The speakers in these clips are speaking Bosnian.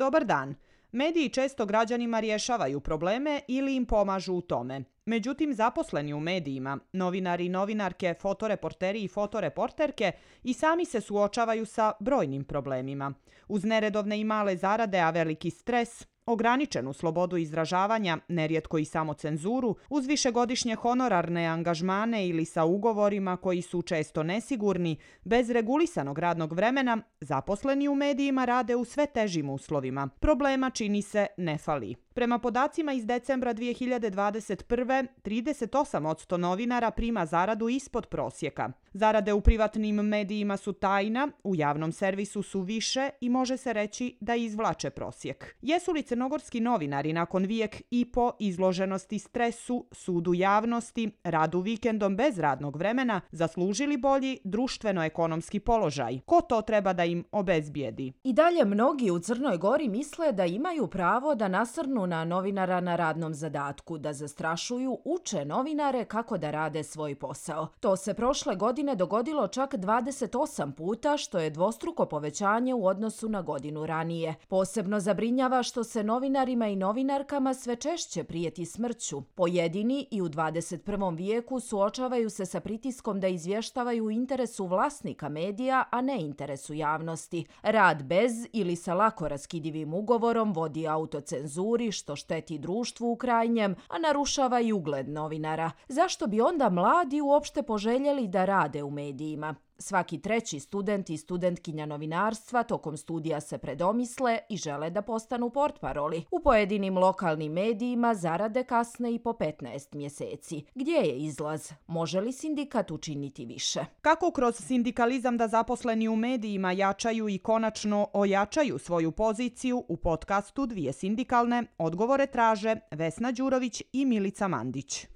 Dobar dan. Mediji često građanima rješavaju probleme ili im pomažu u tome. Međutim, zaposleni u medijima, novinari i novinarke, fotoreporteri i fotoreporterke i sami se suočavaju sa brojnim problemima. Uz neredovne i male zarade, a veliki stres, ograničenu slobodu izražavanja, nerijetko i samocenzuru, uz višegodišnje honorarne angažmane ili sa ugovorima koji su često nesigurni, bez regulisanog radnog vremena, zaposleni u medijima rade u sve težim uslovima. Problema čini se ne fali. Prema podacima iz decembra 2021. 38% novinara prima zaradu ispod prosjeka. Zarade u privatnim medijima su tajna, u javnom servisu su više i može se reći da izvlače prosjek. Jesu li crnogorski novinari nakon vijek i po izloženosti stresu, sudu javnosti, radu vikendom bez radnog vremena zaslužili bolji društveno-ekonomski položaj? Ko to treba da im obezbijedi? I dalje mnogi u Crnoj Gori misle da imaju pravo da nasrnu na novinara na radnom zadatku, da zastrašuju, uče novinare kako da rade svoj posao. To se prošle godine dogodilo čak 28 puta, što je dvostruko povećanje u odnosu na godinu ranije. Posebno zabrinjava što se novinarima i novinarkama sve češće prijeti smrću. Pojedini i u 21. vijeku suočavaju se sa pritiskom da izvještavaju u interesu vlasnika medija, a ne interesu javnosti. Rad bez ili sa lako raskidivim ugovorom vodi autocenzuri, što šteti društvu u krajnjem, a narušava i ugled novinara. Zašto bi onda mladi uopšte poželjeli da rad rade u medijima? Svaki treći student i studentkinja novinarstva tokom studija se predomisle i žele da postanu portparoli. U pojedinim lokalnim medijima zarade kasne i po 15 mjeseci. Gdje je izlaz? Može li sindikat učiniti više? Kako kroz sindikalizam da zaposleni u medijima jačaju i konačno ojačaju svoju poziciju u podcastu Dvije sindikalne, odgovore traže Vesna Đurović i Milica Mandić.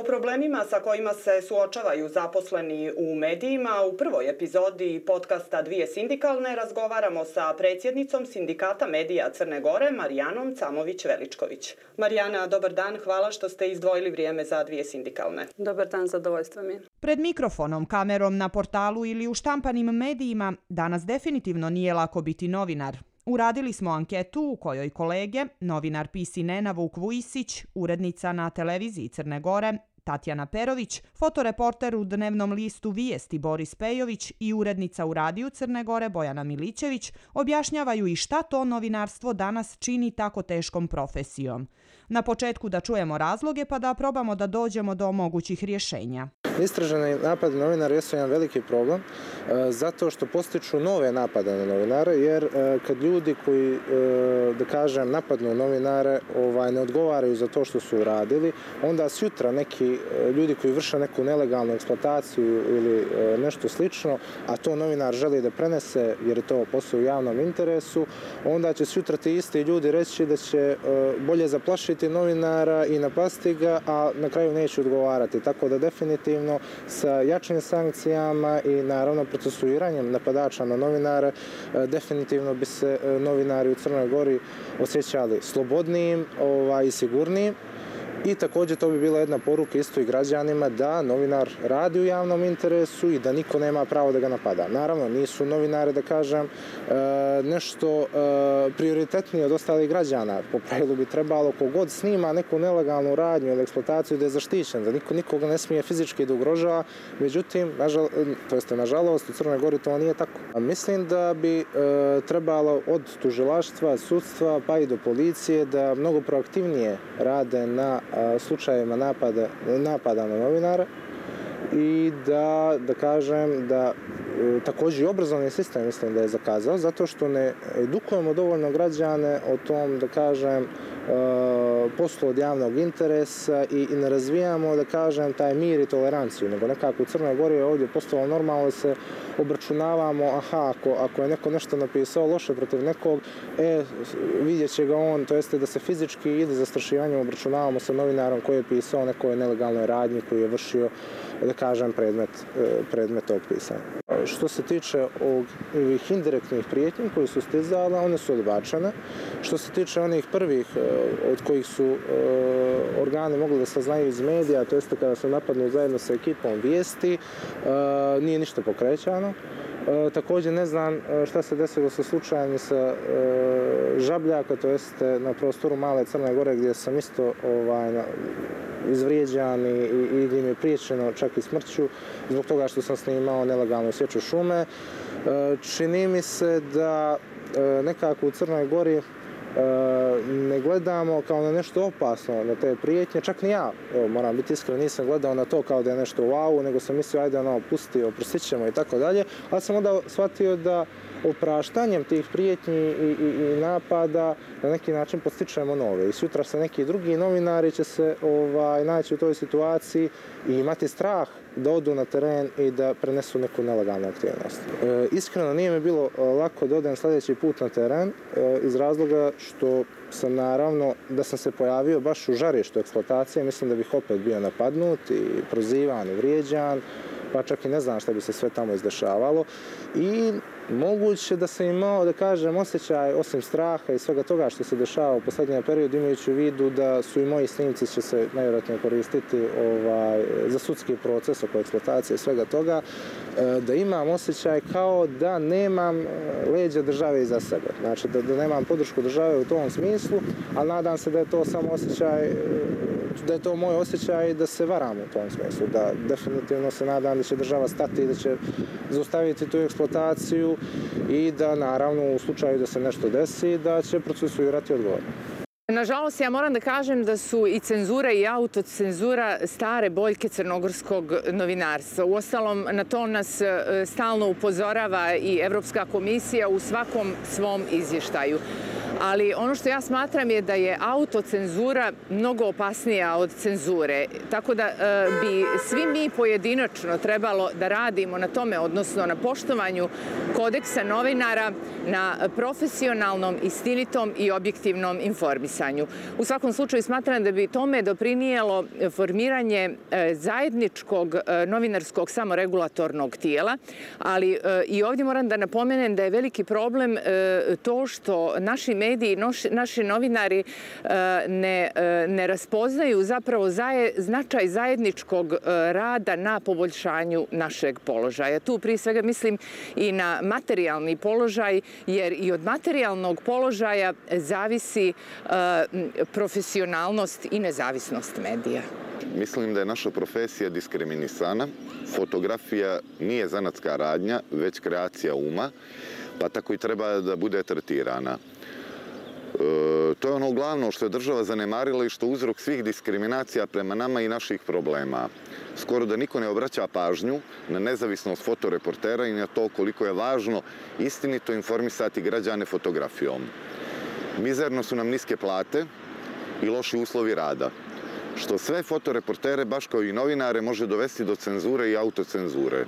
O problemima sa kojima se suočavaju zaposleni u medijima u prvoj epizodi podcasta Dvije sindikalne razgovaramo sa predsjednicom Sindikata medija Crne Gore, Marijanom Camović-Veličković. Marijana, dobar dan, hvala što ste izdvojili vrijeme za Dvije sindikalne. Dobar dan, zadovoljstvo mi. Pred mikrofonom, kamerom na portalu ili u štampanim medijima danas definitivno nije lako biti novinar. Uradili smo anketu u kojoj kolege, novinar Pisi Nena Vuk Vujisić, urednica na televiziji Crne Gore, Tatjana Perović, fotoreporter u dnevnom listu Vijesti Boris Pejović i urednica u radiju Crne Gore Bojana Milićević objašnjavaju i šta to novinarstvo danas čini tako teškom profesijom. Na početku da čujemo razloge pa da probamo da dođemo do mogućih rješenja. Istraženi napad novinara jesu jedan veliki problem e, zato što postiču nove napade na novinare jer e, kad ljudi koji, e, da kažem, napadnu novinare ovaj, ne odgovaraju za to što su uradili, onda sutra neki ljudi koji vrše neku nelegalnu eksploataciju ili nešto slično, a to novinar želi da prenese jer je to posao u javnom interesu, onda će sutra ti isti ljudi reći da će bolje zaplašiti novinara i napasti ga, a na kraju neće odgovarati. Tako da definitivno sa jačim sankcijama i naravno procesuiranjem napadača na novinare, e, definitivno bi se e, novinari u Crnoj Gori osjećali slobodnijim ovaj, i sigurnijim. I također to bi bila jedna poruka isto i građanima da novinar radi u javnom interesu i da niko nema pravo da ga napada. Naravno, nisu novinare, da kažem, e, nešto e, prioritetnije od ostalih građana. Po pravilu bi trebalo kogod snima neku nelegalnu radnju ili eksploataciju da je zaštićen, da niko nikoga ne smije fizički da ugrožava. Međutim, nažal, to jeste nažalost, u Crnoj Gori to nije tako. Mislim da bi e, trebalo od tužilaštva, sudstva pa i do policije da mnogo proaktivnije rade na slučajevima napada, napada na novinara i da, da kažem da e, također i obrazovni sistem mislim da je zakazao zato što ne edukujemo dovoljno građane o tom da kažem e, poslu od javnog interesa i, i ne razvijamo, da kažem, taj mir i toleranciju, nego nekako u Crnoj Gori je ovdje postalo normalno da se obračunavamo, aha, ako, ako je neko nešto napisao loše protiv nekog, e, vidjet će ga on, to jeste da se fizički ili zastrašivanjem obračunavamo sa novinarom koji je pisao nekoj nelegalnoj radnji, koji je vršio, da kažem, predmet, e, predmet tog pisanja što se tiče ovih e, indirektnih prijetnji koji su stizale, one su odbačene. Što se tiče onih prvih e, od kojih su organi mogli da saznaju iz medija, to jeste kada su napadnu zajedno sa ekipom vijesti, nije ništa pokrećano. E, također ne znam šta se desilo sa slučajem sa e, Žabljaka, to jeste na prostoru Male Crne Gore gdje sam isto ovaj, na, izvrijeđan i, i, i gdje mi je priječeno čak i smrću zbog toga što sam snimao nelegalnu sjeću šume. E, čini mi se da e, nekako u Crnoj Gori E, ne gledamo kao na nešto opasno na te prijetnje, čak ni ja, evo, moram biti iskren, nisam gledao na to kao da je nešto wow, nego sam mislio ajde ono, pusti, oprostit ćemo i tako dalje, ali sam onda shvatio da opraštanjem tih prijetnji i, i, i napada na neki način postičemo nove. I sutra se neki drugi novinari će se ovaj, naći u toj situaciji i imati strah da odu na teren i da prenesu neku nelegalnu aktivnost. E, iskreno nije mi bilo e, lako da odem sljedeći put na teren e, iz razloga što sam naravno da sam se pojavio baš u žarištu eksploatacije, mislim da bih opet bio napadnut i prozivan i vrijeđan, pa čak i ne znam šta bi se sve tamo izdešavalo. I moguće da sam imao, da kažem, osjećaj, osim straha i svega toga što se dešava u posljednjem periodu, imajući u vidu da su i moji snimci će se najvjerojatnije koristiti ovaj, za sudski proces oko eksploatacije i svega toga, e, da imam osjećaj kao da nemam e, leđa države iza sebe. Znači, da, da nemam podršku države u tom smislu, ali nadam se da je to samo osjećaj e, da je to moj osjećaj da se varam u tom smislu, da definitivno se nadam da će država stati i da će zaustaviti tu eksploataciju i da naravno u slučaju da se nešto desi da će procesuirati odgovorno. Nažalost, ja moram da kažem da su i cenzura i autocenzura stare boljke crnogorskog novinarstva. U ostalom, na to nas e, stalno upozorava i Evropska komisija u svakom svom izvještaju ali ono što ja smatram je da je autocenzura mnogo opasnija od cenzure. Tako da e, bi svi mi pojedinačno trebalo da radimo na tome, odnosno na poštovanju kodeksa novinara, na profesionalnom, istinitom i objektivnom informisanju. U svakom slučaju smatram da bi tome doprinijelo formiranje e, zajedničkog e, novinarskog samoregulatornog tijela, ali e, i ovdje moram da napomenem da je veliki problem e, to što naši mediji mediji, naši novinari e, ne, e, ne raspoznaju zapravo zaje, značaj zajedničkog e, rada na poboljšanju našeg položaja. Tu prije svega mislim i na materijalni položaj, jer i od materijalnog položaja zavisi profesionalnost i nezavisnost medija. Mislim da je naša profesija diskriminisana. Fotografija nije zanatska radnja, već kreacija uma, pa tako i treba da bude tretirana. Eh, to je ono glavno što je država zanemarila i što je uzrok svih diskriminacija prema nama i naših problema. Skoro da niko ne obraća pažnju na nezavisnost fotoreportera i na to koliko je važno istinito informisati građane fotografijom. Mizerno su nam niske plate i loši uslovi rada, što sve fotoreportere, baš kao i novinare, može dovesti do cenzure i autocenzure.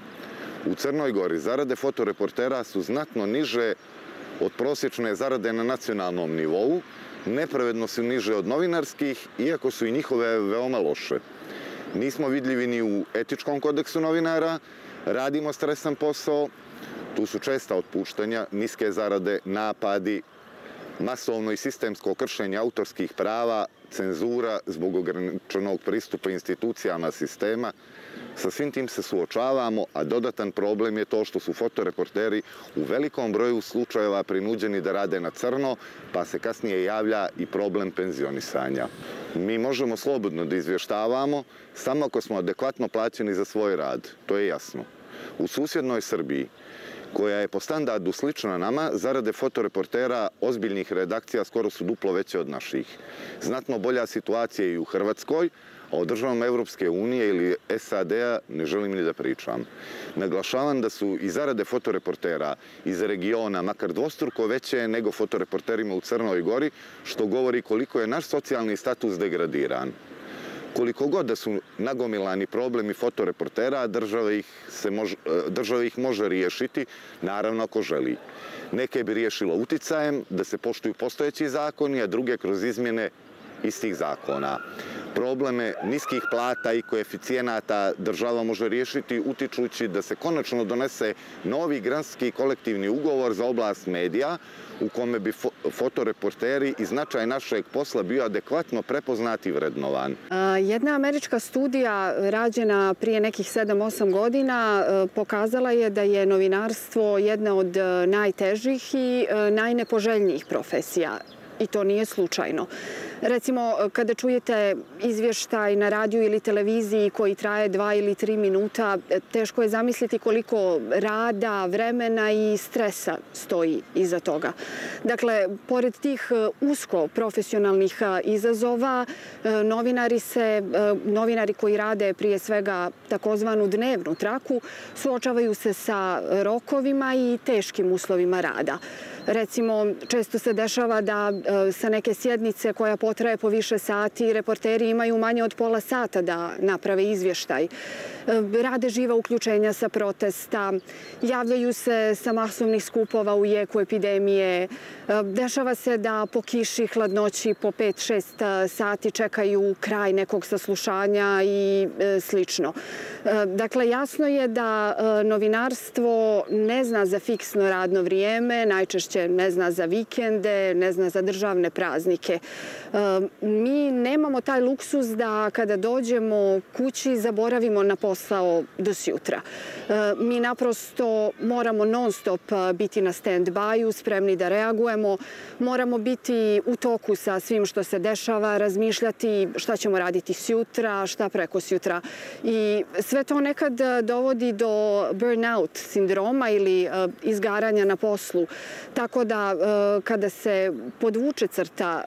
U Crnoj Gori zarade fotoreportera su znatno niže od prosječne zarade na nacionalnom nivou, nepravedno su niže od novinarskih, iako su i njihove veoma loše. Nismo vidljivi ni u etičkom kodeksu novinara, radimo stresan posao, tu su česta otpuštanja, niske zarade, napadi, masovno i sistemsko kršenje autorskih prava, cenzura zbog ograničenog pristupa institucijama sistema, Sa svim tim se suočavamo, a dodatan problem je to što su fotoreporteri u velikom broju slučajeva prinuđeni da rade na crno, pa se kasnije javlja i problem penzionisanja. Mi možemo slobodno da izvještavamo samo ako smo adekvatno plaćeni za svoj rad, to je jasno. U susjednoj Srbiji, koja je po standardu slična nama, zarade fotoreportera ozbiljnih redakcija skoro su duplo veće od naših. Znatno bolja situacija i u Hrvatskoj, a o državom Evropske unije ili SAD-a ne želim ni da pričam. Naglašavam da su i zarade fotoreportera iz regiona makar dvostruko veće nego fotoreporterima u Crnoj Gori, što govori koliko je naš socijalni status degradiran. Koliko god da su nagomilani problemi fotoreportera, država ih, se može, država ih može riješiti, naravno ako želi. Neke bi riješilo uticajem da se poštuju postojeći zakoni, a druge kroz izmjene istih zakona. probleme niskih plata i koeficijenata država može riješiti utičući da se konačno donese novi granski kolektivni ugovor za oblast medija u kome bi fotoreporteri i značaj našeg posla bio adekvatno prepoznati i vrednovan. Jedna američka studija e, rađena prije nekih 7-8 godina e, pokazala je da je novinarstvo jedna od e, najtežih i najnepoželjnijih profesija. I to nije slučajno. Recimo, kada čujete izvještaj na radiju ili televiziji koji traje dva ili tri minuta, teško je zamisliti koliko rada, vremena i stresa stoji iza toga. Dakle, pored tih e, usko profesionalnih e, izazova, e, novinari se, novinari koji rade prije svega takozvanu dnevnu traku, suočavaju se sa rokovima i teškim uslovima rada. Recimo, često se dešava da e, sa neke sjednice koja potraje po više sati, reporteri imaju manje od pola sata da naprave izvještaj. Rade živa uključenja sa protesta, javljaju se sa masovnih skupova u jeku epidemije. Dešava se da po kiši, hladnoći, po 5-6 e, sati čekaju kraj nekog saslušanja i e, slično. E, dakle, jasno je da novinarstvo ne zna za fiksno radno vrijeme, najčešće ne zna za vikende, ne zna za državne praznike. Mi nemamo taj luksus da kada dođemo kući zaboravimo na posao do sutra. E, mi naprosto moramo non stop e, biti na stand-by-u, spremni da reagujemo. Moramo biti u toku sa svim što se dešava, razmišljati šta ćemo raditi sutra, šta preko sutra. I sve to nekad e, dovodi do burnout sindroma ili izgaranja na poslu. Tako da kada se podvuče crta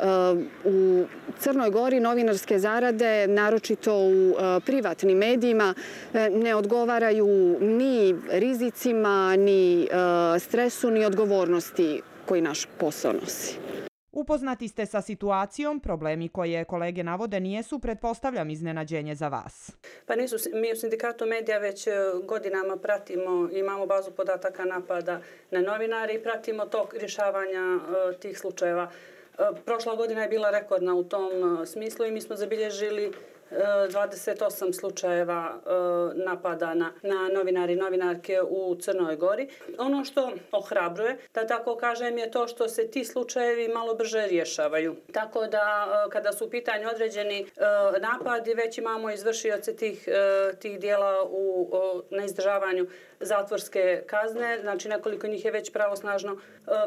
u Crnoj Gori novinarske zarade, naročito u privatnim medijima, ne odgovaraju ni rizicima, ni stresu, ni odgovornosti koji naš posao nosi. Upoznati ste sa situacijom, problemi koje kolege navode nijesu, pretpostavljam iznenađenje za vas. Pa nisu, mi u sindikatu medija već e, godinama pratimo, imamo bazu podataka napada na novinari i pratimo tok rješavanja e, tih slučajeva. E, prošla godina je bila rekordna u tom smislu i mi smo zabilježili 28 slučajeva e, napada na, na novinari i novinarke u Crnoj Gori. Ono što ohrabruje, da tako kažem, je to što se ti slučajevi malo brže rješavaju. Tako da e, kada su u pitanju određeni e, napadi, već imamo izvršioce tih, tih dijela u, na izdržavanju zatvorske kazne. Znači nekoliko njih je već pravosnažno,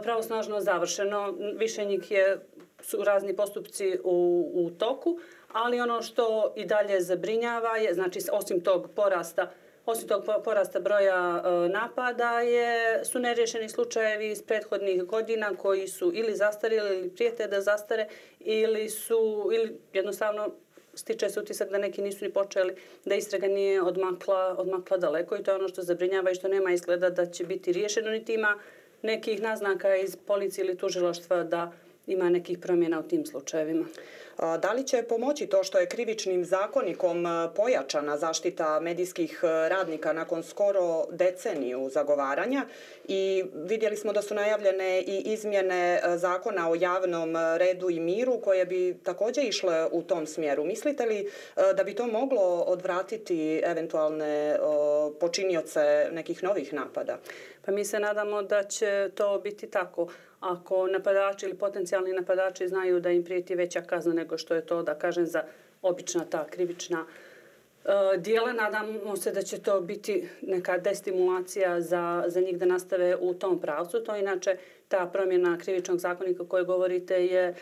pravosnažno završeno. Više njih je su razni postupci u, u toku ali ono što i dalje zabrinjava je, znači osim tog porasta Osim tog porasta broja e, napada je, su nerješeni slučajevi iz prethodnih godina koji su ili zastarili ili prijete da zastare ili su ili jednostavno stiče se utisak da neki nisu ni počeli, da istraga nije odmakla, odmakla daleko i to je ono što zabrinjava i što nema izgleda da će biti riješeno, niti ima nekih naznaka iz policije ili tužiloštva da ima nekih promjena u tim slučajevima. Da li će pomoći to što je krivičnim zakonikom pojačana zaštita medijskih radnika nakon skoro deceniju zagovaranja i vidjeli smo da su najavljene i izmjene zakona o javnom redu i miru koje bi također išle u tom smjeru. Mislite li da bi to moglo odvratiti eventualne počinioce nekih novih napada? Pa mi se nadamo da će to biti tako ako napadači ili potencijalni napadači znaju da im prijeti veća kazna nego što je to, da kažem, za obična ta krivična uh, dijela. Nadamo se da će to biti neka destimulacija za, za njih da nastave u tom pravcu. To inače, ta promjena krivičnog zakonika koje govorite je e,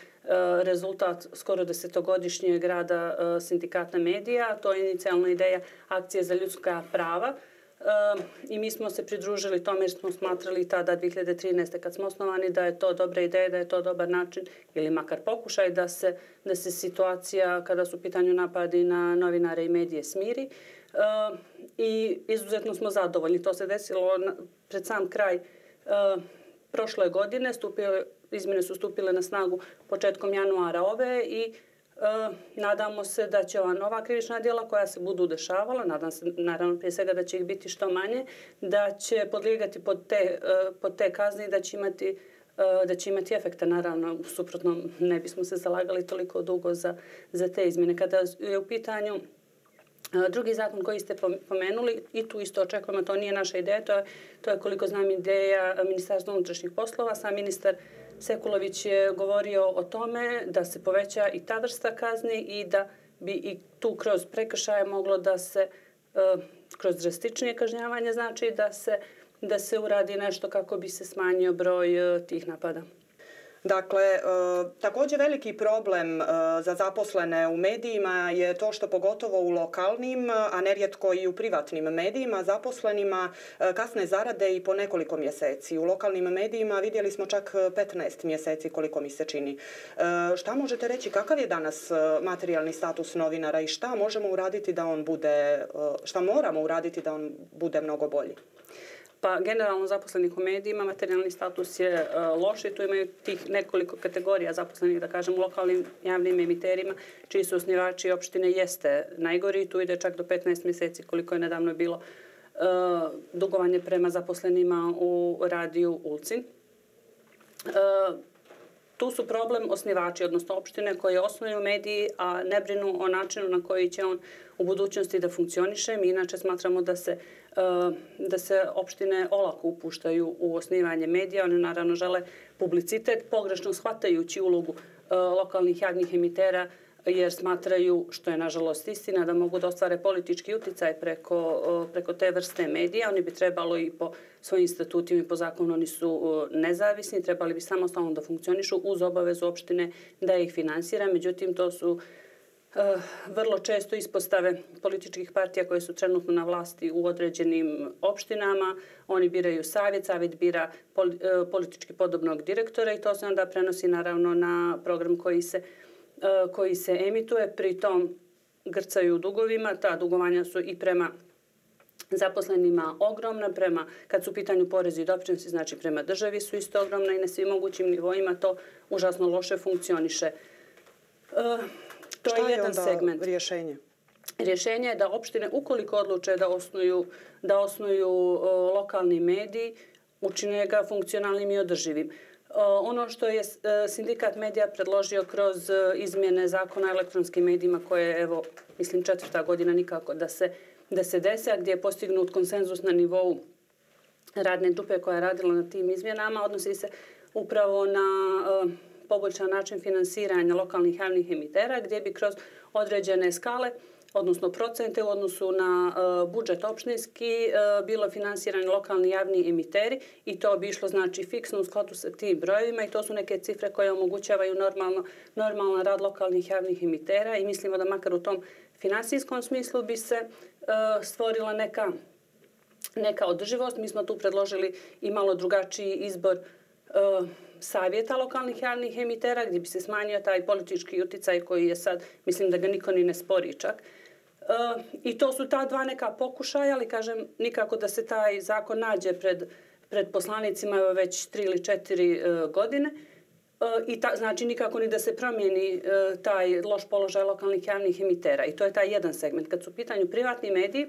rezultat skoro desetogodišnjeg rada uh, sindikata medija. To je inicijalna ideja akcije za ljudska prava. Ehm, I mi smo se pridružili tome jer smo smatrali tada 2013. kad smo osnovani da je to dobra ideja, da je to dobar način ili makar pokušaj da se, da se situacija kada su u pitanju napadi na novinare i medije smiri. Ehm, I izuzetno smo zadovoljni. To se desilo na, pred sam kraj prošle godine. Stupile, izmjene su stupile na snagu početkom januara ove i Eh, nadamo se da će ova nova krivična djela koja se budu dešavala, nadam se naravno prije svega da će ih biti što manje, da će podlijegati pod te, eh, pod te kazne i da će imati eh, da će imati efekta, naravno, suprotno ne bismo se zalagali toliko dugo za, za te izmjene. Kada je u pitanju Drugi zakon koji ste pomenuli, i tu isto očekujemo, to nije naša ideja, to je, to je koliko znam ideja Ministarstva unutrašnjih poslova. Sam ministar Sekulović je govorio o tome da se poveća i ta vrsta kazni i da bi i tu kroz prekršaje moglo da se, e, kroz drastičnije kažnjavanje, znači da se, da se uradi nešto kako bi se smanjio broj e, tih napada. Dakle, e, također veliki problem e, za zaposlene u medijima je to što pogotovo u lokalnim, a nerijetko i u privatnim medijima, zaposlenima e, kasne zarade i po nekoliko mjeseci. U lokalnim medijima vidjeli smo čak 15 mjeseci koliko mi se čini. E, šta možete reći, kakav je danas e, materijalni status novinara i šta možemo uraditi da on bude, e, šta moramo uraditi da on bude mnogo bolji? Pa generalno zaposlenih u medijima, materijalni status je uh, loš i tu imaju tih nekoliko kategorija zaposlenih, da kažem, u lokalnim javnim emiterima, čiji su osnivači opštine jeste najgori i tu ide čak do 15 mjeseci koliko je nedavno bilo uh, dugovanje prema zaposlenima u radiju Ulcin. Uh, tu su problem osnivači, odnosno opštine koje osnuju mediji, a ne brinu o načinu na koji će on u budućnosti da funkcioniše. Mi inače smatramo da se, e, da se opštine olako upuštaju u osnivanje medija. One naravno žele publicitet, pogrešno shvatajući ulogu e, lokalnih javnih emitera, jer smatraju, što je nažalost istina, da mogu da ostvare politički uticaj preko, preko te vrste medija. Oni bi trebalo i po svojim statutima i po zakonu, oni su nezavisni, trebali bi samostalno da funkcionišu uz obavezu opštine da ih finansira. Međutim, to su e, vrlo često ispostave političkih partija koje su trenutno na vlasti u određenim opštinama. Oni biraju savjet, savjet bira e, politički podobnog direktora i to se onda prenosi naravno na program koji se koji se emituje, pritom grcaju u dugovima, ta dugovanja su i prema zaposlenima ogromna, prema, kad su u pitanju porezi i doprinosi, znači prema državi su isto ogromna i na svim mogućim nivoima to užasno loše funkcioniše. E, to Šta je jedan je segment. rješenje? Rješenje je da opštine, ukoliko odluče da osnuju, da osnuju o, lokalni mediji, učine ga funkcionalnim i održivim. Ono što je e, sindikat medija predložio kroz e, izmjene zakona o elektronskim medijima koje je, evo, mislim, četvrta godina nikako da se, da se desi, a gdje je postignut konsenzus na nivou radne dupe koja je radila na tim izmjenama, odnosi se upravo na e, poboljšan način finansiranja lokalnih javnih emitera, gdje bi kroz određene skale odnosno procente u odnosu na e, budžet opštinski e, bilo finansirani lokalni javni emiteri i to bi išlo znači fiksno u skladu sa tim brojevima i to su neke cifre koje omogućavaju normalno, normalan rad lokalnih javnih emitera i mislimo da makar u tom finansijskom smislu bi se e, stvorila neka neka održivost. Mi smo tu predložili i malo drugačiji izbor uh, savjeta lokalnih javnih emitera gdje bi se smanjio taj politički uticaj koji je sad, mislim da ga niko ni ne spori čak. E, I to su ta dva neka pokušaja, ali kažem nikako da se taj zakon nađe pred, pred poslanicima već tri ili četiri e, godine. E, I ta, znači nikako ni da se promijeni e, taj loš položaj lokalnih javnih emitera. I to je taj jedan segment. Kad su u pitanju privatni mediji,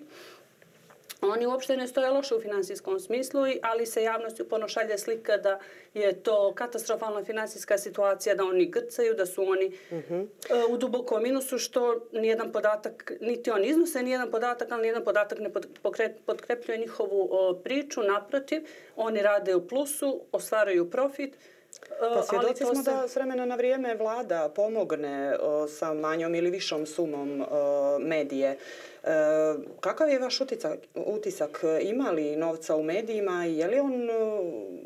Oni uopšte ne stoje loše u finansijskom smislu, ali se javnosti uporno šalje slika da je to katastrofalna finansijska situacija, da oni grcaju, da su oni uh -huh. uh, u dubokom minusu, što nijedan podatak, niti on iznose nijedan podatak, ali nijedan podatak ne podkrepljuje njihovu priču. Naprotiv, oni rade u plusu, ostvaraju profit, Pa svjedoci smo se... da s vremena na vrijeme vlada pomogne o, sa manjom ili višom sumom o, medije. E, kakav je vaš utisak, utisak? Ima li novca u medijima i je li on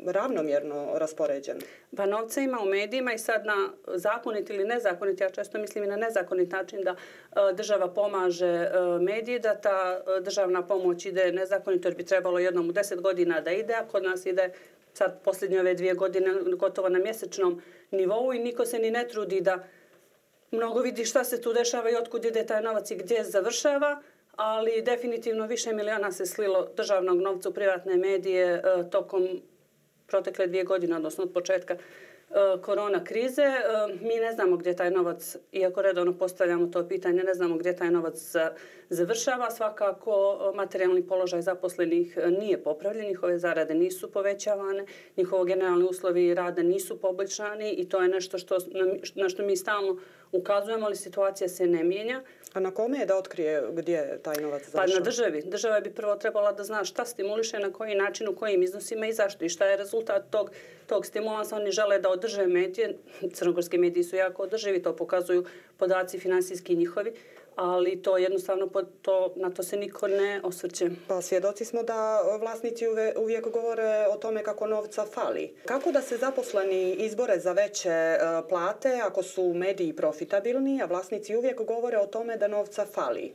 ravnomjerno raspoređen? Pa novca ima u medijima i sad na zakonit ili nezakonit, ja često mislim i na nezakonit način da o, država pomaže o, mediji, da ta državna pomoć ide nezakonito jer bi trebalo jednom u deset godina da ide, a kod nas ide sad posljednje ove dvije godine gotovo na mjesečnom nivou i niko se ni ne trudi da mnogo vidi šta se tu dešava i otkud ide taj novac i gdje završava, ali definitivno više miliona se slilo državnog novca u privatne medije e, tokom protekle dvije godine, odnosno od početka E, korona krize. E, mi ne znamo gdje taj novac, iako redovno postavljamo to pitanje, ne znamo gdje taj novac završava. Svakako e, materijalni položaj zaposlenih nije popravljen, njihove zarade nisu povećavane, njihovo generalni uslovi rada nisu poboljšani i to je nešto što, na što mi stalno ukazujemo, ali situacija se ne mijenja. A na kome je da otkrije gdje je taj novac završao? Pa na državi. Država bi prvo trebala da zna šta stimuliše, na koji način, u kojim iznosima i zašto i šta je rezultat tog, tog stimulansa. Oni žele da održe medije. Crnogorski mediji su jako održivi, to pokazuju podaci finansijski njihovi ali to jednostavno to, na to se niko ne osvrće. Pa svjedoci smo da vlasnici uvijek govore o tome kako novca fali. Kako da se zaposleni izbore za veće e, plate ako su mediji profitabilni, a vlasnici uvijek govore o tome da novca fali?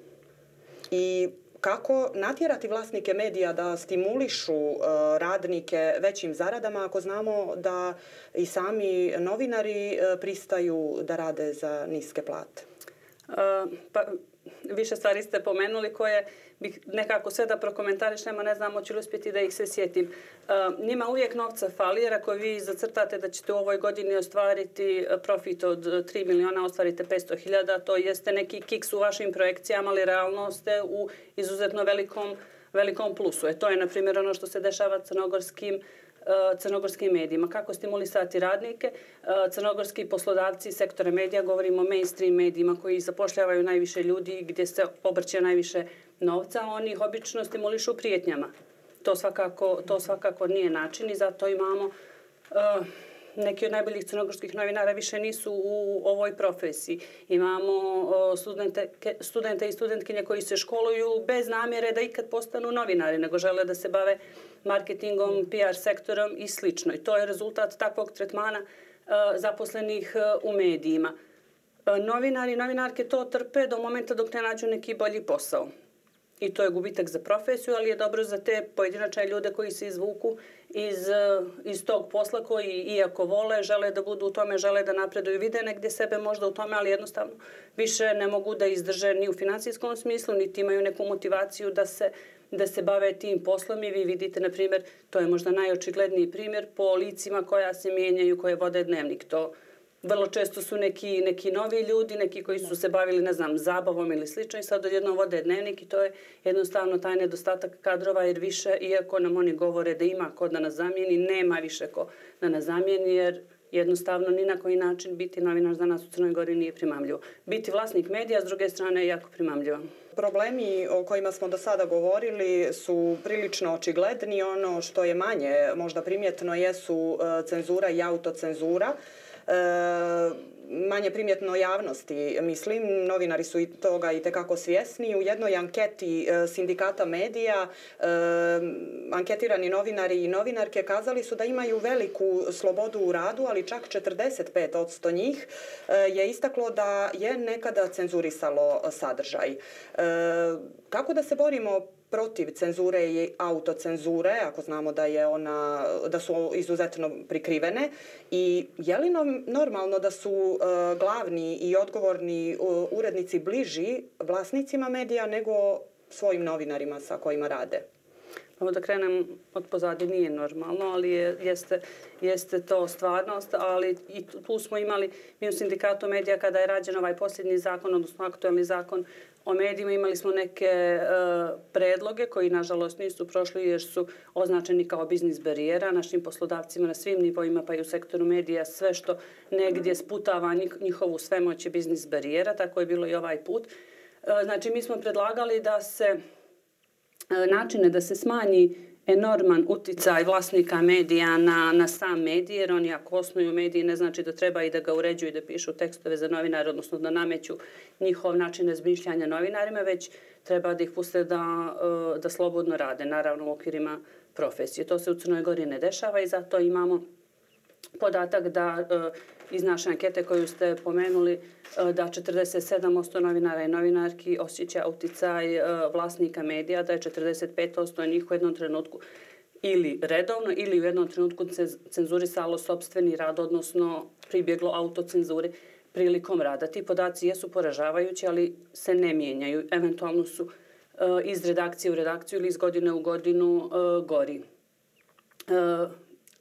I kako natjerati vlasnike medija da stimulišu e, radnike većim zaradama ako znamo da i sami novinari e, pristaju da rade za niske plate? E, pa, više stvari ste pomenuli koje bih nekako sve da prokomentarišemo, ne znam hoću li uspjeti da ih se sjetim. E, njima uvijek novca fali jer ako vi zacrtate da ćete u ovoj godini ostvariti e, profit od e, 3 miliona, ostvarite 500 hiljada, to jeste neki kiks u vašim projekcijama, ali realno ste u izuzetno velikom, velikom plusu. E, to je, na primjer, ono što se dešava crnogorskim uh, E, crnogorskim medijima. Kako stimulisati radnike? E, crnogorski poslodavci sektora medija, govorimo o mainstream medijima koji zapošljavaju najviše ljudi gdje se obrće najviše novca, oni ih obično stimulišu prijetnjama. To svakako, to svakako nije način i zato imamo uh, neki od najboljih crnogorskih novinara više nisu u ovoj profesiji. Imamo studente, studente i studentkinje koji se školuju bez namjere da ikad postanu novinari, nego žele da se bave marketingom, PR sektorom i slično. I to je rezultat takvog tretmana zaposlenih u medijima. Novinari i novinarke to trpe do momenta dok ne nađu neki bolji posao i to je gubitak za profesiju, ali je dobro za te pojedinačne ljude koji se izvuku iz, iz tog posla koji iako vole, žele da budu u tome, žele da napreduju, vide negdje sebe možda u tome, ali jednostavno više ne mogu da izdrže ni u financijskom smislu, niti imaju neku motivaciju da se da se bave tim poslom i vi vidite, na primjer, to je možda najočigledniji primjer po licima koja se mijenjaju, koje vode dnevnik. To vrlo često su neki, neki novi ljudi, neki koji su se bavili, ne znam, zabavom ili slično i sad odjednom vode dnevnik i to je jednostavno taj nedostatak kadrova jer više, iako nam oni govore da ima ko da nas zamijeni, nema više ko da nas zamijeni jer jednostavno ni na koji način biti novinar za nas u Crnoj Gori nije primamljivo. Biti vlasnik medija, s druge strane, je jako primamljivo. Problemi o kojima smo do sada govorili su prilično očigledni. Ono što je manje, možda primjetno, jesu e, cenzura i autocenzura. E, manje primjetno javnosti. Mislim, novinari su i toga i tekako svjesni. U jednoj anketi e, sindikata medija e, anketirani novinari i novinarke kazali su da imaju veliku slobodu u radu, ali čak 45 od njih e, je istaklo da je nekada cenzurisalo sadržaj. Kako da se borimo protiv cenzure i autocenzure, ako znamo da je ona da su izuzetno prikrivene i je li normalno da su uh, glavni i odgovorni uh, urednici bliži vlasnicima medija nego svojim novinarima sa kojima rade? Ovo da krenem od pozadnje nije normalno, ali je, jeste, jeste to stvarnost, ali i tu smo imali mi u sindikatu medija kada je rađen ovaj posljednji zakon, odnosno aktualni zakon o medijima, imali smo neke uh, predloge koji nažalost nisu prošli jer su označeni kao biznis barijera našim poslodavcima na svim nivoima pa i u sektoru medija sve što negdje sputava njihovu svemoć je biznis barijera, tako je bilo i ovaj put. Uh, znači mi smo predlagali da se E, načine da se smanji enorman uticaj vlasnika medija na, na sam medij, jer oni ako osnuju mediji ne znači da treba i da ga uređuju i da pišu tekstove za novinare, odnosno da nameću njihov način razmišljanja novinarima, već treba da ih puste da, e, da slobodno rade, naravno u okvirima profesije. To se u Crnoj Gori ne dešava i zato imamo podatak da e, iz naše ankete koju ste pomenuli e, da 47% novinara i novinarki osjeća uticaj e, vlasnika medija, da je 45% njih u jednom trenutku ili redovno ili u jednom trenutku cenzurisalo sobstveni rad, odnosno pribjeglo autocenzuri prilikom rada. Ti podaci jesu poražavajući, ali se ne mijenjaju. Eventualno su iz redakcije u redakciju ili iz godine u godinu gori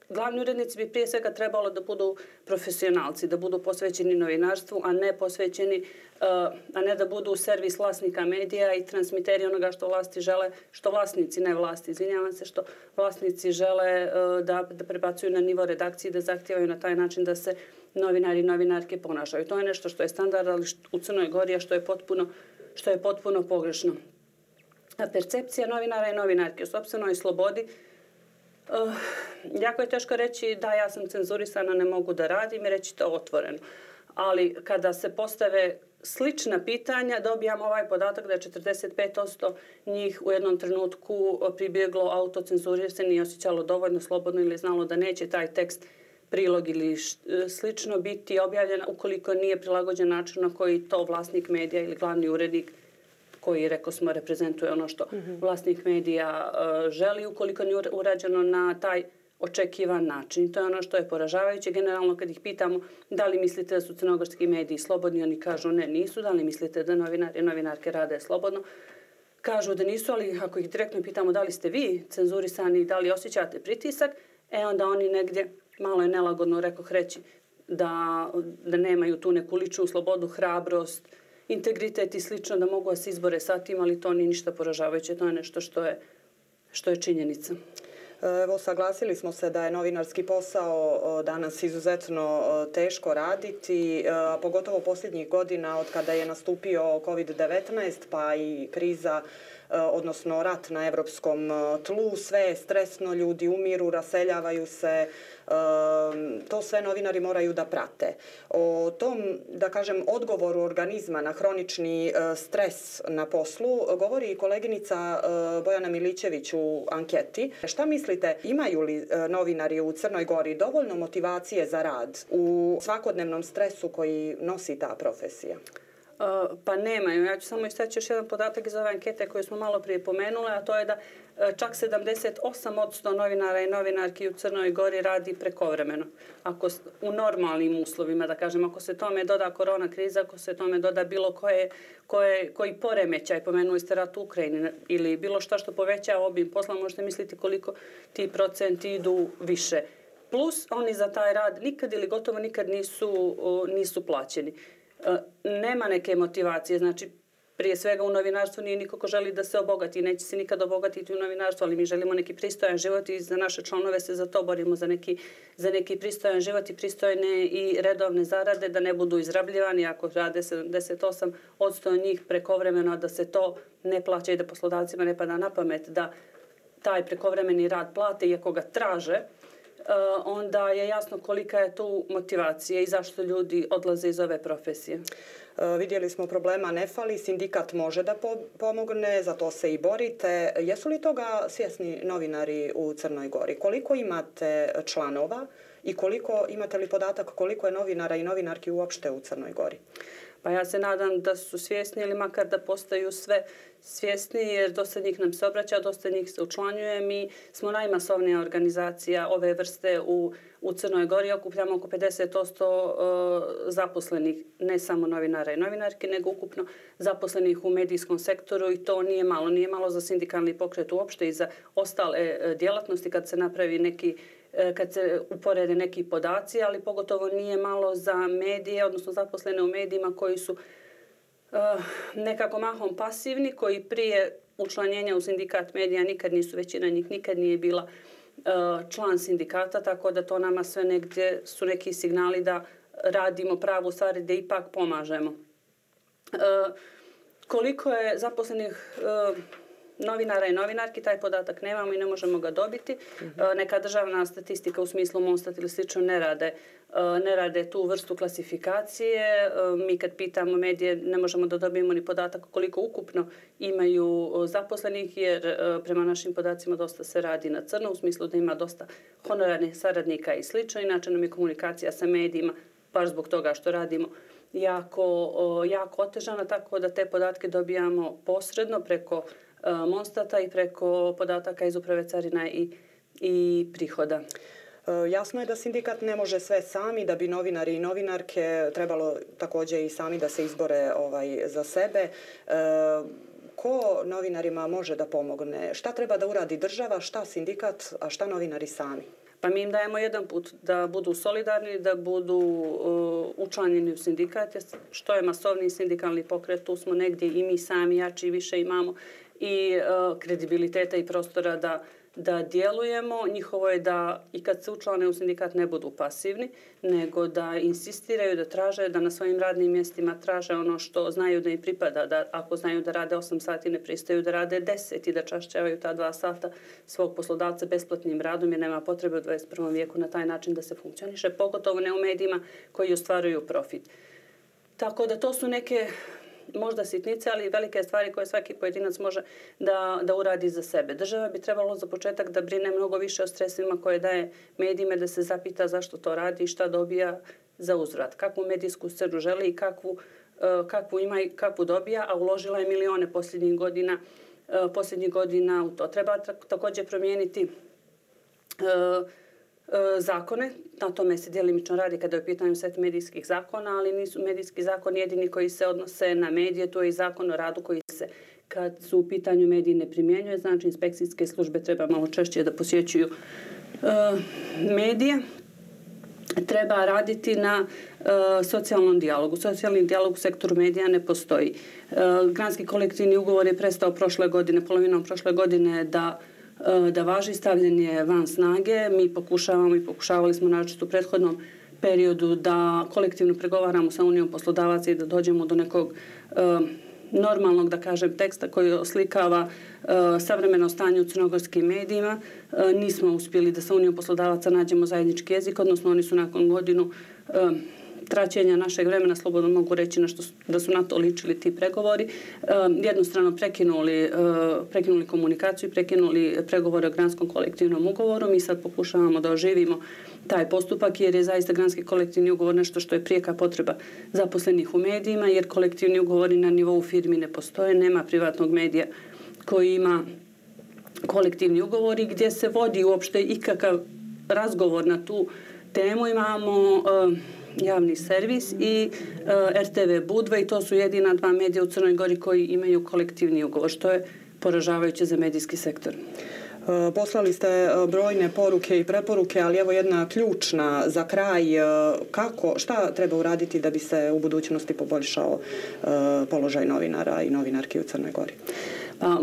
glavni urednici bi prije svega trebalo da budu profesionalci, da budu posvećeni novinarstvu, a ne posvećeni, eh, a ne da budu servis vlasnika medija i transmiteri onoga što vlasti žele, što vlasnici, ne vlasti, izvinjavam se, što vlasnici žele eh, da, da prebacuju na nivo redakcije, da zahtijevaju na taj način da se novinari i novinarke ponašaju. To je nešto što je standard, ali u Crnoj Gori, a što je potpuno, što je potpuno pogrešno. A percepcija novinara i novinarke u sobstvenoj slobodi Uh, Uh, jako je teško reći da ja sam cenzurisana, ne mogu da radim i reći to otvoreno. Ali kada se postave slična pitanja, dobijam ovaj podatak da je 45% njih u jednom trenutku pribjeglo autocenzuri jer se nije osjećalo dovoljno slobodno ili znalo da neće taj tekst prilog ili eh, slično biti objavljen ukoliko nije prilagođen način na koji to vlasnik medija ili glavni urednik koji, rekao smo, reprezentuje ono što mhm. vlasnik medija uh, želi, ukoliko nije urađeno na taj očekivan način. To je ono što je poražavajuće. Generalno, kad ih pitamo da li mislite da su crnogorski mediji slobodni, oni kažu ne, nisu. Da li mislite da novinari i novinarke rade slobodno? Kažu da nisu, ali ako ih direktno pitamo da li ste vi cenzurisani i da li osjećate pritisak, e onda oni negdje, malo je nelagodno, rekao, reći da, da nemaju tu neku ličnu slobodu, hrabrost, integritet i slično da mogu se izbore sa tim, ali to nije ništa poražavajuće, to je nešto što je, što je činjenica. E, evo, saglasili smo se da je novinarski posao danas izuzetno teško raditi, e, a pogotovo posljednjih godina od kada je nastupio COVID-19 pa i kriza Eh, odnosno rat na evropskom eh, tlu, sve je stresno, ljudi umiru, raseljavaju se, ehm, to sve novinari moraju da prate. O tom, da kažem, odgovoru organizma na hronični eh, stres na poslu govori i koleginica Bojana Milićević u anketi. Šta mislite, imaju li novinari u Crnoj Gori dovoljno motivacije za rad u svakodnevnom stresu koji nosi ta profesija? Eh, pa nemaju. Ja ću samo istaći još jedan podatak iz ove ankete koju smo malo prije pomenule, a to je da eh, čak 78% novinara i novinarki u Crnoj Gori radi prekovremeno. Ako u normalnim uslovima, da kažem, ako se tome doda korona kriza, ako se tome doda bilo koje, koje, koji poremećaj, pomenuli ste rat u Ukrajini, ili bilo što što poveća obim posla, možete misliti koliko ti procenti idu više. Plus, oni za taj rad nikad ili gotovo nikad nisu, eh, nisu plaćeni. E, nema neke motivacije. Znači, prije svega u novinarstvu nije niko ko želi da se obogati. Neće se nikad obogatiti u novinarstvu, ali mi želimo neki pristojan život i za naše članove se za to borimo, za neki, za neki pristojan život i pristojne i redovne zarade, da ne budu izrabljivani ako rade 78 od njih prekovremeno, da se to ne plaća i da poslodavcima ne pada na pamet da taj prekovremeni rad plate i ako ga traže, E, onda je jasno kolika je tu motivacija i zašto ljudi odlaze iz ove profesije. E, vidjeli smo problema ne fali, sindikat može da po pomogne, za to se i borite. Jesu li toga svjesni novinari u Crnoj Gori? Koliko imate članova i koliko imate li podatak koliko je novinara i novinarki uopšte u Crnoj Gori? Pa ja se nadam da su svjesni ili makar da postaju sve svjesni jer dosta njih nam se obraća, dosta njih se učlanjuje. Mi smo najmasovnija organizacija ove vrste u, u Crnoj Gori. Okupljamo oko 50% e, zaposlenih, ne samo novinara i novinarke, nego ukupno zaposlenih u medijskom sektoru i to nije malo. Nije malo za sindikalni pokret uopšte i za ostale e, djelatnosti kad se napravi neki E, kad se uporede neki podaci, ali pogotovo nije malo za medije, odnosno zaposlene u medijima koji su e, nekako mahom pasivni, koji prije učlanjenja u sindikat medija nikad nisu, većina njih nikad nije bila e, član sindikata, tako da to nama sve negdje su neki signali da radimo pravu stvar i da ipak pomažemo. Uh, koliko je zaposlenih uh, novinara i novinarki, taj podatak nemamo i ne možemo ga dobiti. Mm -hmm. Neka državna statistika u smislu Monstat ili slično ne rade, e, ne rade tu vrstu klasifikacije. E, mi kad pitamo medije ne možemo da dobijemo ni podatak koliko ukupno imaju zaposlenih jer prema našim podacima dosta se radi na crno u smislu da ima dosta honorarnih saradnika i slično. Inače nam je komunikacija sa medijima baš zbog toga što radimo jako, jako otežana, tako da te podatke dobijamo posredno preko Monstata i preko podataka iz uprave carina i, i prihoda. E, jasno je da sindikat ne može sve sami, da bi novinari i novinarke trebalo također i sami da se izbore ovaj za sebe. E, ko novinarima može da pomogne? Šta treba da uradi država, šta sindikat, a šta novinari sami? Pa mi im dajemo jedan put da budu solidarni, da budu uh, učlanjeni u sindikate, što je masovni sindikalni pokret, tu smo negdje i mi sami jači više imamo i uh, kredibiliteta i prostora da da djelujemo. Njihovo je da i kad se učlane u sindikat ne budu pasivni, nego da insistiraju, da traže, da na svojim radnim mjestima traže ono što znaju da im pripada. Da ako znaju da rade 8 sati, ne pristaju da rade 10 i da čašćevaju ta 2 sata svog poslodavca besplatnim radom jer nema potrebe u 21. vijeku na taj način da se funkcioniše, pogotovo ne u medijima koji ostvaruju profit. Tako da to su neke možda sitnice, ali velike stvari koje svaki pojedinac može da, da uradi za sebe. Država bi trebalo za početak da brine mnogo više o stresima koje daje medijima, da se zapita zašto to radi i šta dobija za uzvrat. Kakvu medijsku scenu želi i kakvu, e, kakvu ima i kakvu dobija, a uložila je milione posljednjih godina, e, posljednjih godina u to. Treba također promijeniti uh, E, zakone. Na tome se djelimično radi kada je u pitanju set medijskih zakona, ali nisu medijski zakon jedini koji se odnose na medije, to je i zakon o radu koji se kad su u pitanju mediji ne primjenjuje, znači inspekcijske službe treba malo češće da posjećuju e, medije. Treba raditi na e, socijalnom dijalogu. Socijalni dijalog u sektoru medija ne postoji. E, granski kolektivni ugovor je prestao prošle godine, polovinom prošle godine da E, Eh, da važi stavljanje van snage. Mi pokušavamo i pokušavali smo naročito u prethodnom periodu da kolektivno pregovaramo sa Unijom poslodavaca i da dođemo do nekog e, normalnog, da kažem, teksta koji oslikava e, savremeno stanje u crnogorskim medijima. Nismo uspjeli da sa Unijom poslodavaca nađemo zajednički jezik, odnosno oni su nakon godinu traćenja našeg vremena, slobodno mogu reći na što, da su na to ličili ti pregovori, jednostrano prekinuli, e, prekinuli komunikaciju, prekinuli pregovore o granskom kolektivnom ugovoru. Mi sad pokušavamo da oživimo taj postupak jer je zaista granski kolektivni ugovor nešto što je prijeka potreba zaposlenih u medijima jer kolektivni ugovori na nivou firmi ne postoje, nema privatnog medija koji ima kolektivni ugovori gdje se vodi uopšte ikakav razgovor na tu temu. Imamo uh, javni servis i e, RTV Budva i to su jedina dva medija u Crnoj Gori koji imaju kolektivni ugovor, što je poražavajuće za medijski sektor. E, poslali ste e, brojne poruke i preporuke, ali evo jedna ključna za kraj. Kako, šta treba uraditi da bi se u budućnosti poboljšao položaj novinara i novinarki u Crnoj Gori? Pa,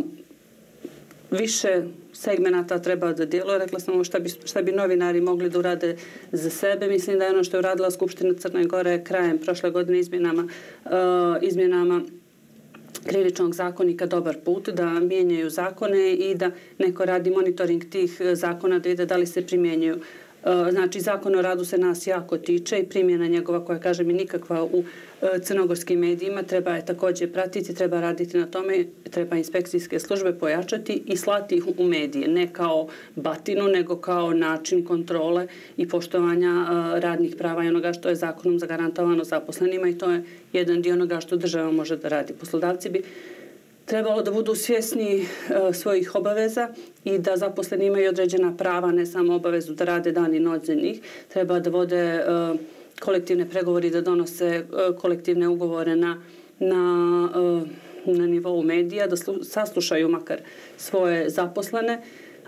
više segmenata treba da djeluje. Rekla sam šta bi, šta bi novinari mogli da urade za sebe. Mislim da je ono što je uradila Skupština Crne Gore krajem prošle godine izmjenama, uh, izmjenama krivičnog zakonika dobar put da mijenjaju zakone i da neko radi monitoring tih uh, zakona da vide da li se primjenjuju. Uh, E, znači, zakon o radu se nas jako tiče i primjena njegova koja, kaže mi, nikakva u e, crnogorskim medijima treba je također pratiti, treba raditi na tome, treba inspekcijske službe pojačati i slati ih u medije, ne kao batinu, nego kao način kontrole i poštovanja e, radnih prava i onoga što je zakonom zagarantovano zaposlenima i to je jedan dio onoga što država može da radi. Poslodavci bi trebalo da budu svjesni e, svojih obaveza i da zaposleni imaju određena prava, ne samo obavezu da rade dan i noć za njih. Treba da vode e, kolektivne pregovori da donose e, kolektivne ugovore na, na, e, na nivou medija, da saslušaju makar svoje zaposlene,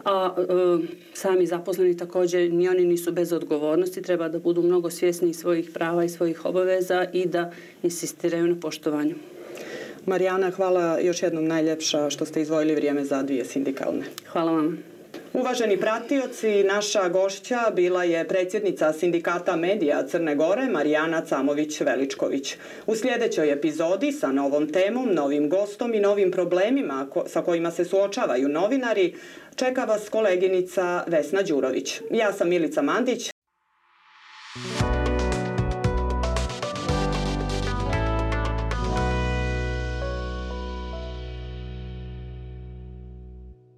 a e, sami zaposleni također ni oni nisu bez odgovornosti, treba da budu mnogo svjesni svojih prava i svojih obaveza i da insistiraju na poštovanju. Marijana, hvala još jednom najljepša što ste izvojili vrijeme za dvije sindikalne. Hvala vam. Uvaženi pratioci, naša gošća bila je predsjednica Sindikata medija Crne Gore, Marijana Camović-Veličković. U sljedećoj epizodi sa novom temom, novim gostom i novim problemima sa kojima se suočavaju novinari, čeka vas koleginica Vesna Đurović. Ja sam Milica Mandić,